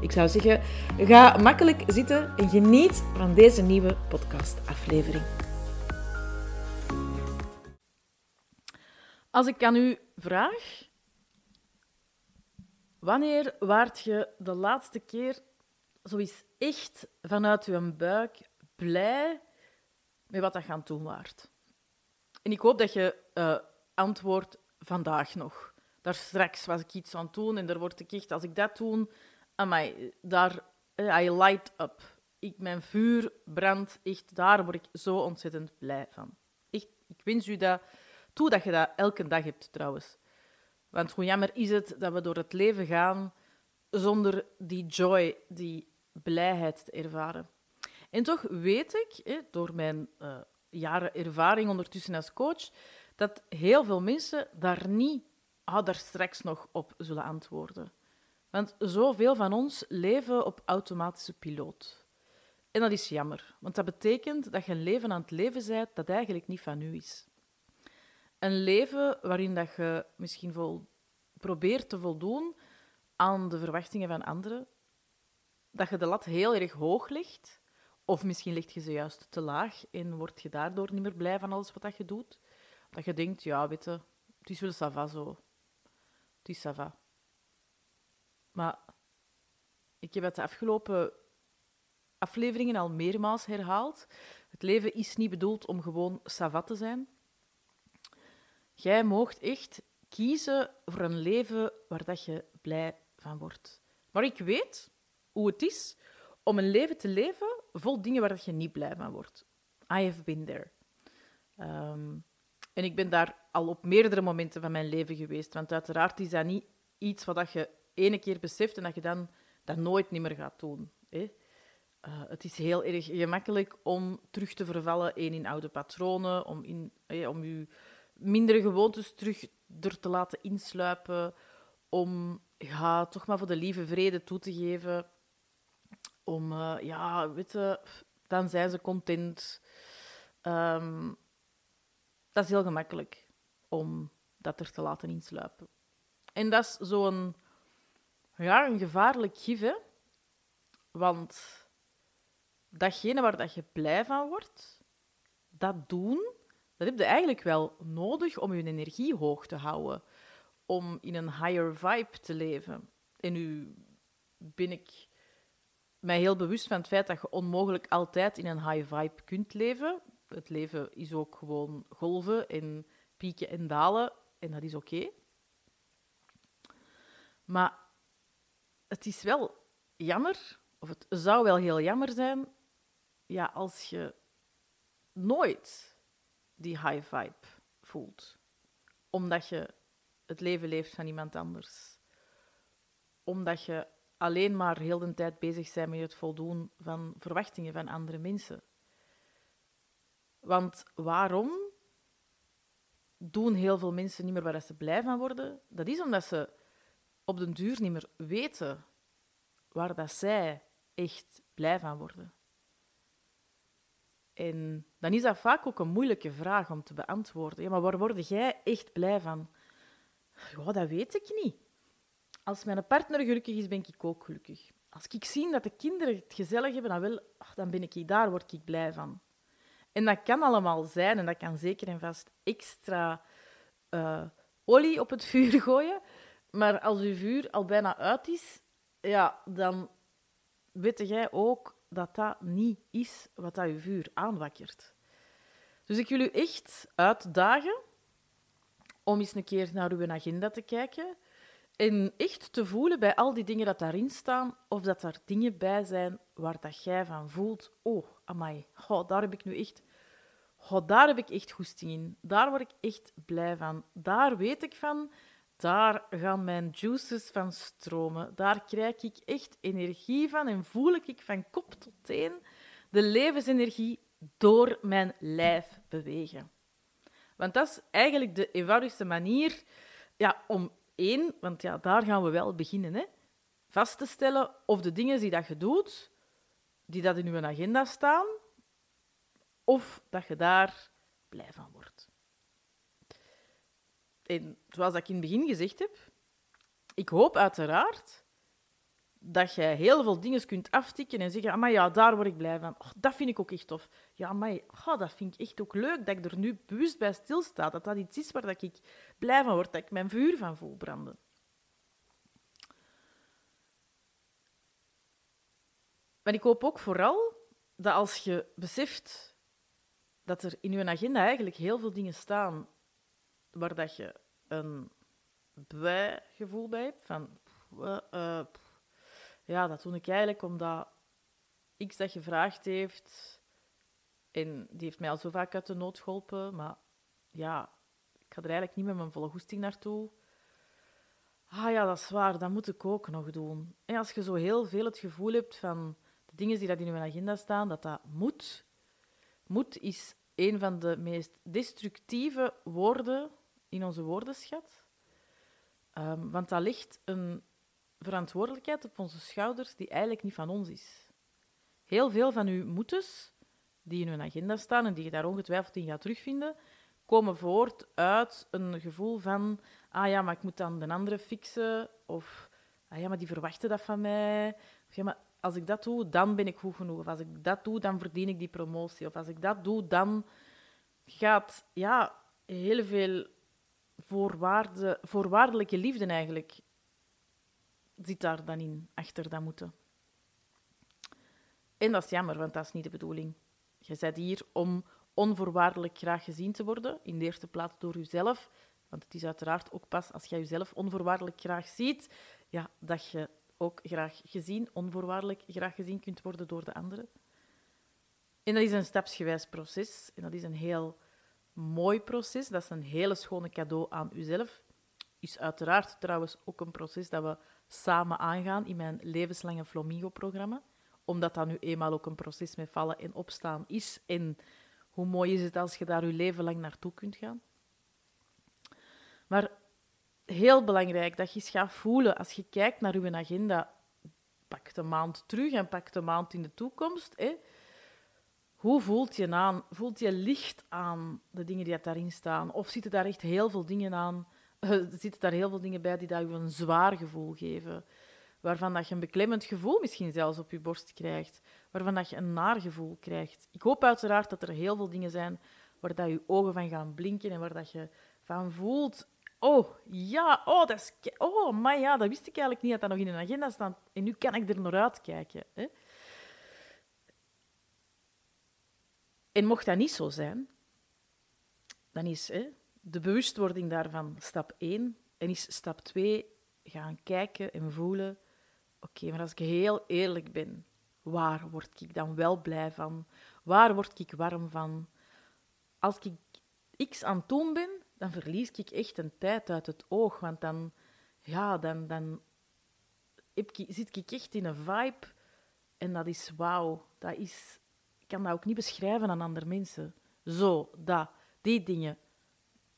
Ik zou zeggen, ga makkelijk zitten en geniet van deze nieuwe podcastaflevering. Als ik aan u vraag, wanneer waart je de laatste keer zoiets echt vanuit uw buik blij met wat dat gaan doen waard? En ik hoop dat je uh, antwoordt vandaag nog. Daar straks was ik iets aan doen en daar word ik echt, als ik dat doe, amai, daar, eh, I light up. Ik, mijn vuur brandt, echt, daar word ik zo ontzettend blij van. Ik wens u dat toe dat je dat elke dag hebt, trouwens. Want hoe jammer is het dat we door het leven gaan zonder die joy, die blijheid te ervaren. En toch weet ik, door mijn uh, jaren ervaring ondertussen als coach, dat heel veel mensen daar niet ah, daar straks nog op zullen antwoorden. Want zoveel van ons leven op automatische piloot. En dat is jammer, want dat betekent dat je een leven aan het leven bent dat eigenlijk niet van u is. Een leven waarin dat je misschien vol probeert te voldoen aan de verwachtingen van anderen, dat je de lat heel erg hoog legt, of misschien leg je ze juist te laag en word je daardoor niet meer blij van alles wat je doet. Dat je denkt, ja, weet je, het is wel sava zo. Het is sava. Maar ik heb het de afgelopen afleveringen al meermaals herhaald. Het leven is niet bedoeld om gewoon savat te zijn. Jij moogt echt kiezen voor een leven waar dat je blij van wordt. Maar ik weet hoe het is om een leven te leven vol dingen waar dat je niet blij van wordt. I have been there. Ehm, en ik ben daar al op meerdere momenten van mijn leven geweest. Want uiteraard is dat niet iets wat je ene keer beseft en dat je dan dat nooit niet meer gaat doen. Hè? Uh, het is heel erg gemakkelijk om terug te vervallen in oude patronen, om, in, om je mindere gewoontes terug er te laten insluipen, om ja, toch maar voor de lieve vrede toe te geven, om, uh, ja, weet dan zijn ze content. Um, dat is heel gemakkelijk om dat er te laten insluipen. En dat is zo'n ja, een gevaarlijk gif? Want datgene waar dat je blij van wordt, dat doen, dat heb je eigenlijk wel nodig om je energie hoog te houden. Om in een higher vibe te leven. En nu ben ik mij heel bewust van het feit dat je onmogelijk altijd in een high vibe kunt leven. Het leven is ook gewoon golven en pieken en dalen. En dat is oké. Maar het is wel jammer, of het zou wel heel jammer zijn, ja, als je nooit die high vibe voelt. Omdat je het leven leeft van iemand anders. Omdat je alleen maar heel de tijd bezig bent met het voldoen van verwachtingen van andere mensen. Want waarom doen heel veel mensen niet meer waar ze blij van worden? Dat is omdat ze op den duur niet meer weten waar dat zij echt blij van worden. En dan is dat vaak ook een moeilijke vraag om te beantwoorden. Ja, maar waar word jij echt blij van? Ja, dat weet ik niet. Als mijn partner gelukkig is, ben ik ook gelukkig. Als ik zie dat de kinderen het gezellig hebben, dan, wel, ach, dan ben ik daar word ik blij van. En dat kan allemaal zijn, en dat kan zeker en vast extra uh, olie op het vuur gooien. Maar als uw vuur al bijna uit is, ja, dan weet jij ook dat dat niet is wat dat je vuur aanwakkert. Dus ik wil u echt uitdagen om eens een keer naar uw agenda te kijken en echt te voelen bij al die dingen dat daarin staan, of dat er dingen bij zijn waar dat jij van voelt, oh, amai, oh, daar heb ik nu echt... Oh, daar heb ik echt goesting in. Daar word ik echt blij van. Daar weet ik van daar gaan mijn juices van stromen. Daar krijg ik echt energie van en voel ik van kop tot teen de levensenergie door mijn lijf bewegen. Want dat is eigenlijk de eenvoudigste manier ja, om één, want ja, daar gaan we wel beginnen, hè, vast te stellen of de dingen die dat je doet, die dat in je agenda staan, of dat je daar blij van wordt. En zoals ik in het begin gezegd heb, ik hoop uiteraard dat jij heel veel dingen kunt aftikken en zeggen, maar ja, daar word ik blij van. Dat vind ik ook echt tof. Ja, maar oh, dat vind ik echt ook leuk dat ik er nu bewust bij stilsta. Dat dat iets is waar dat ik blij van word, dat ik mijn vuur van voel branden. Maar ik hoop ook vooral dat als je beseft dat er in je agenda eigenlijk heel veel dingen staan waar dat je een blij gevoel bij hebt, van uh, ja, dat doe ik eigenlijk omdat X dat gevraagd heeft. En die heeft mij al zo vaak uit de nood geholpen. Maar ja, ik ga er eigenlijk niet met mijn volle goesting naartoe. Ah ja, dat is waar, dat moet ik ook nog doen. En als je zo heel veel het gevoel hebt van de dingen die dat in je agenda staan, dat dat moet. Moet is een van de meest destructieve woorden in onze woordenschat. Um, want dat ligt een verantwoordelijkheid op onze schouders die eigenlijk niet van ons is. Heel veel van uw moetes, die in uw agenda staan en die je daar ongetwijfeld in gaat terugvinden, komen voort uit een gevoel van ah ja, maar ik moet dan de andere fixen, of ah ja, maar die verwachten dat van mij, of ja, maar als ik dat doe, dan ben ik goed genoeg, of als ik dat doe, dan verdien ik die promotie, of als ik dat doe, dan gaat ja, heel veel voorwaarde, voorwaardelijke liefde eigenlijk zit daar dan in, achter dat moeten. En dat is jammer, want dat is niet de bedoeling. Je bent hier om onvoorwaardelijk graag gezien te worden, in de eerste plaats door jezelf. Want het is uiteraard ook pas als jij jezelf onvoorwaardelijk graag ziet, ja, dat je ook graag gezien, onvoorwaardelijk graag gezien kunt worden door de anderen. En dat is een stapsgewijs proces. En dat is een heel mooi proces. Dat is een hele schone cadeau aan uzelf. Is uiteraard trouwens ook een proces dat we samen aangaan in mijn levenslange Flamingo-programma. Omdat dat nu eenmaal ook een proces met vallen en opstaan is. En hoe mooi is het als je daar je leven lang naartoe kunt gaan. Maar heel belangrijk dat je eens gaat voelen als je kijkt naar je agenda. Pak de maand terug en pak de maand in de toekomst. Hè. Hoe voelt je aan? Voelt je licht aan de dingen die daarin staan? Of zitten daar echt heel veel dingen aan er zitten daar heel veel dingen bij die dat je een zwaar gevoel geven. Waarvan dat je een beklemmend gevoel misschien zelfs op je borst krijgt. Waarvan dat je een naar gevoel krijgt. Ik hoop uiteraard dat er heel veel dingen zijn waar dat je ogen van gaan blinken en waar dat je van voelt... Oh, ja, oh, dat is... Oh, maar ja, dat wist ik eigenlijk niet dat dat nog in een agenda staat. En nu kan ik er naar uitkijken. Hè? En mocht dat niet zo zijn, dan is hè, de bewustwording daarvan stap 1. En is stap 2 gaan kijken en voelen. Oké, maar als ik heel eerlijk ben, waar word ik dan wel blij van? Waar word ik warm van? Als ik x aan het doen ben, dan verlies ik echt een tijd uit het oog. Want dan, ja, dan, dan ik, zit ik echt in een vibe. En dat is wauw. Dat is, ik kan dat ook niet beschrijven aan andere mensen. Zo, dat, die dingen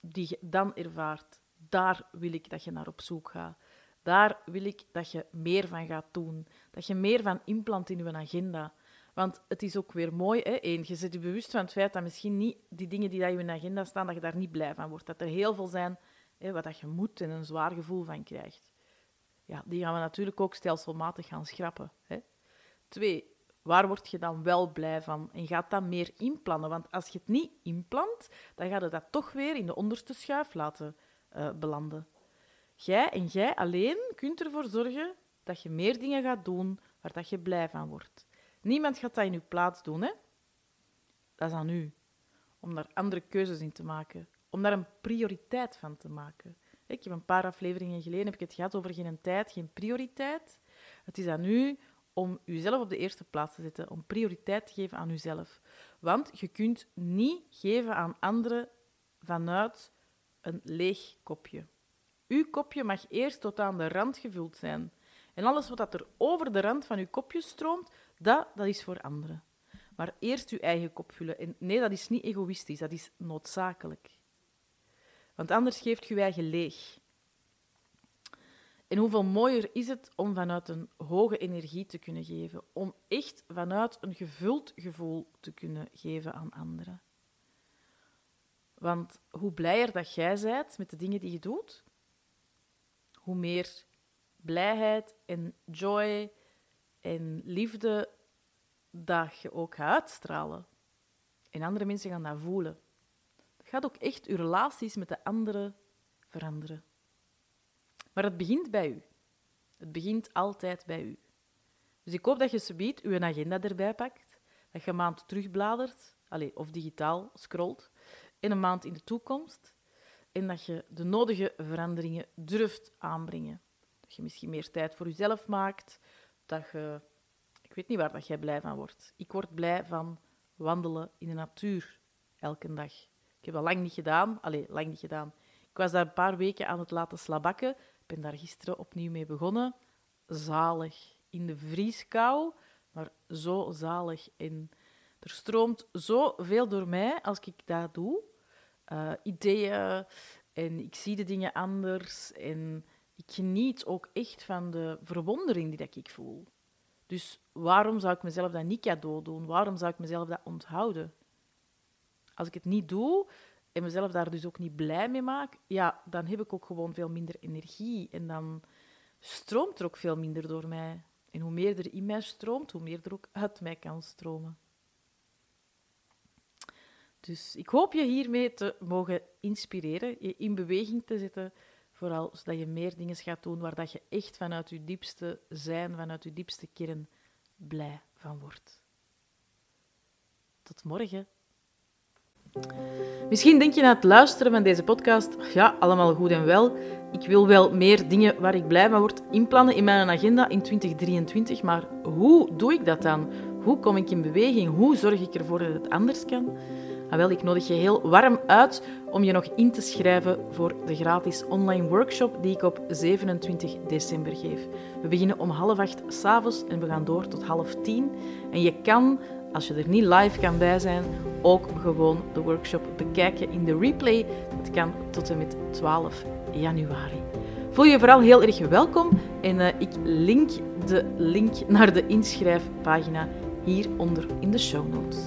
die je dan ervaart, daar wil ik dat je naar op zoek gaat. Daar wil ik dat je meer van gaat doen. Dat je meer van inplant in je agenda. Want het is ook weer mooi, hè? Eén, je zit je bewust van het feit dat misschien niet die dingen die in je agenda staan, dat je daar niet blij van wordt. Dat er heel veel zijn hè, wat dat je moet en een zwaar gevoel van krijgt. Ja, die gaan we natuurlijk ook stelselmatig gaan schrappen. Hè? Twee, Waar word je dan wel blij van? En gaat dat meer inplannen? Want als je het niet inplant, dan gaat je dat toch weer in de onderste schuif laten uh, belanden. Jij en jij alleen kunt ervoor zorgen dat je meer dingen gaat doen waar dat je blij van wordt. Niemand gaat dat in je plaats doen. Hè? Dat is aan u. Om daar andere keuzes in te maken. Om daar een prioriteit van te maken. Ik heb een paar afleveringen geleden heb ik het gehad over geen tijd, geen prioriteit. Het is aan u om uzelf op de eerste plaats te zetten, om prioriteit te geven aan uzelf. Want je kunt niet geven aan anderen vanuit een leeg kopje. Uw kopje mag eerst tot aan de rand gevuld zijn. En alles wat er over de rand van uw kopje stroomt, dat, dat is voor anderen. Maar eerst je eigen kop vullen. En nee, dat is niet egoïstisch, dat is noodzakelijk. Want anders geeft je je eigen leeg. En hoeveel mooier is het om vanuit een hoge energie te kunnen geven, om echt vanuit een gevuld gevoel te kunnen geven aan anderen. Want hoe blijer dat jij bent met de dingen die je doet, hoe meer blijheid en joy en liefde dat je ook gaat uitstralen. En andere mensen gaan dat voelen. Dat gaat ook echt je relaties met de anderen veranderen. Maar het begint bij u. Het begint altijd bij u. Dus ik hoop dat je subiet uw agenda erbij pakt, dat je een maand terugbladert, allez, of digitaal scrolt, in een maand in de toekomst, en dat je de nodige veranderingen durft aanbrengen. Dat je misschien meer tijd voor jezelf maakt, dat je... Ik weet niet waar dat jij blij van wordt. Ik word blij van wandelen in de natuur, elke dag. Ik heb dat lang niet gedaan. Allee, lang niet gedaan. Ik was daar een paar weken aan het laten slabakken. Ik ben daar gisteren opnieuw mee begonnen. Zalig. In de vrieskou, maar zo zalig. En er stroomt zoveel door mij als ik dat doe. Uh, ideeën en ik zie de dingen anders. En ik geniet ook echt van de verwondering die dat ik voel. Dus waarom zou ik mezelf dat niet cadeau doen? Waarom zou ik mezelf dat onthouden? Als ik het niet doe en mezelf daar dus ook niet blij mee maak, ja, dan heb ik ook gewoon veel minder energie. En dan stroomt er ook veel minder door mij. En hoe meer er in mij stroomt, hoe meer er ook uit mij kan stromen. Dus ik hoop je hiermee te mogen inspireren, je in beweging te zetten, vooral zodat je meer dingen gaat doen waar dat je echt vanuit je diepste zijn, vanuit je diepste kern blij van wordt. Tot morgen. Misschien denk je na het luisteren van deze podcast, ja, allemaal goed en wel. Ik wil wel meer dingen waar ik blij van word inplannen in mijn agenda in 2023, maar hoe doe ik dat dan? Hoe kom ik in beweging? Hoe zorg ik ervoor dat het anders kan? Ah, wel, ik nodig je heel warm uit om je nog in te schrijven voor de gratis online workshop die ik op 27 december geef. We beginnen om half acht s'avonds en we gaan door tot half tien. En je kan, als je er niet live kan bij zijn, ook gewoon de workshop bekijken in de replay. Dat kan tot en met 12 januari. Voel je vooral heel erg welkom en uh, ik link de link naar de inschrijfpagina hieronder in de show notes.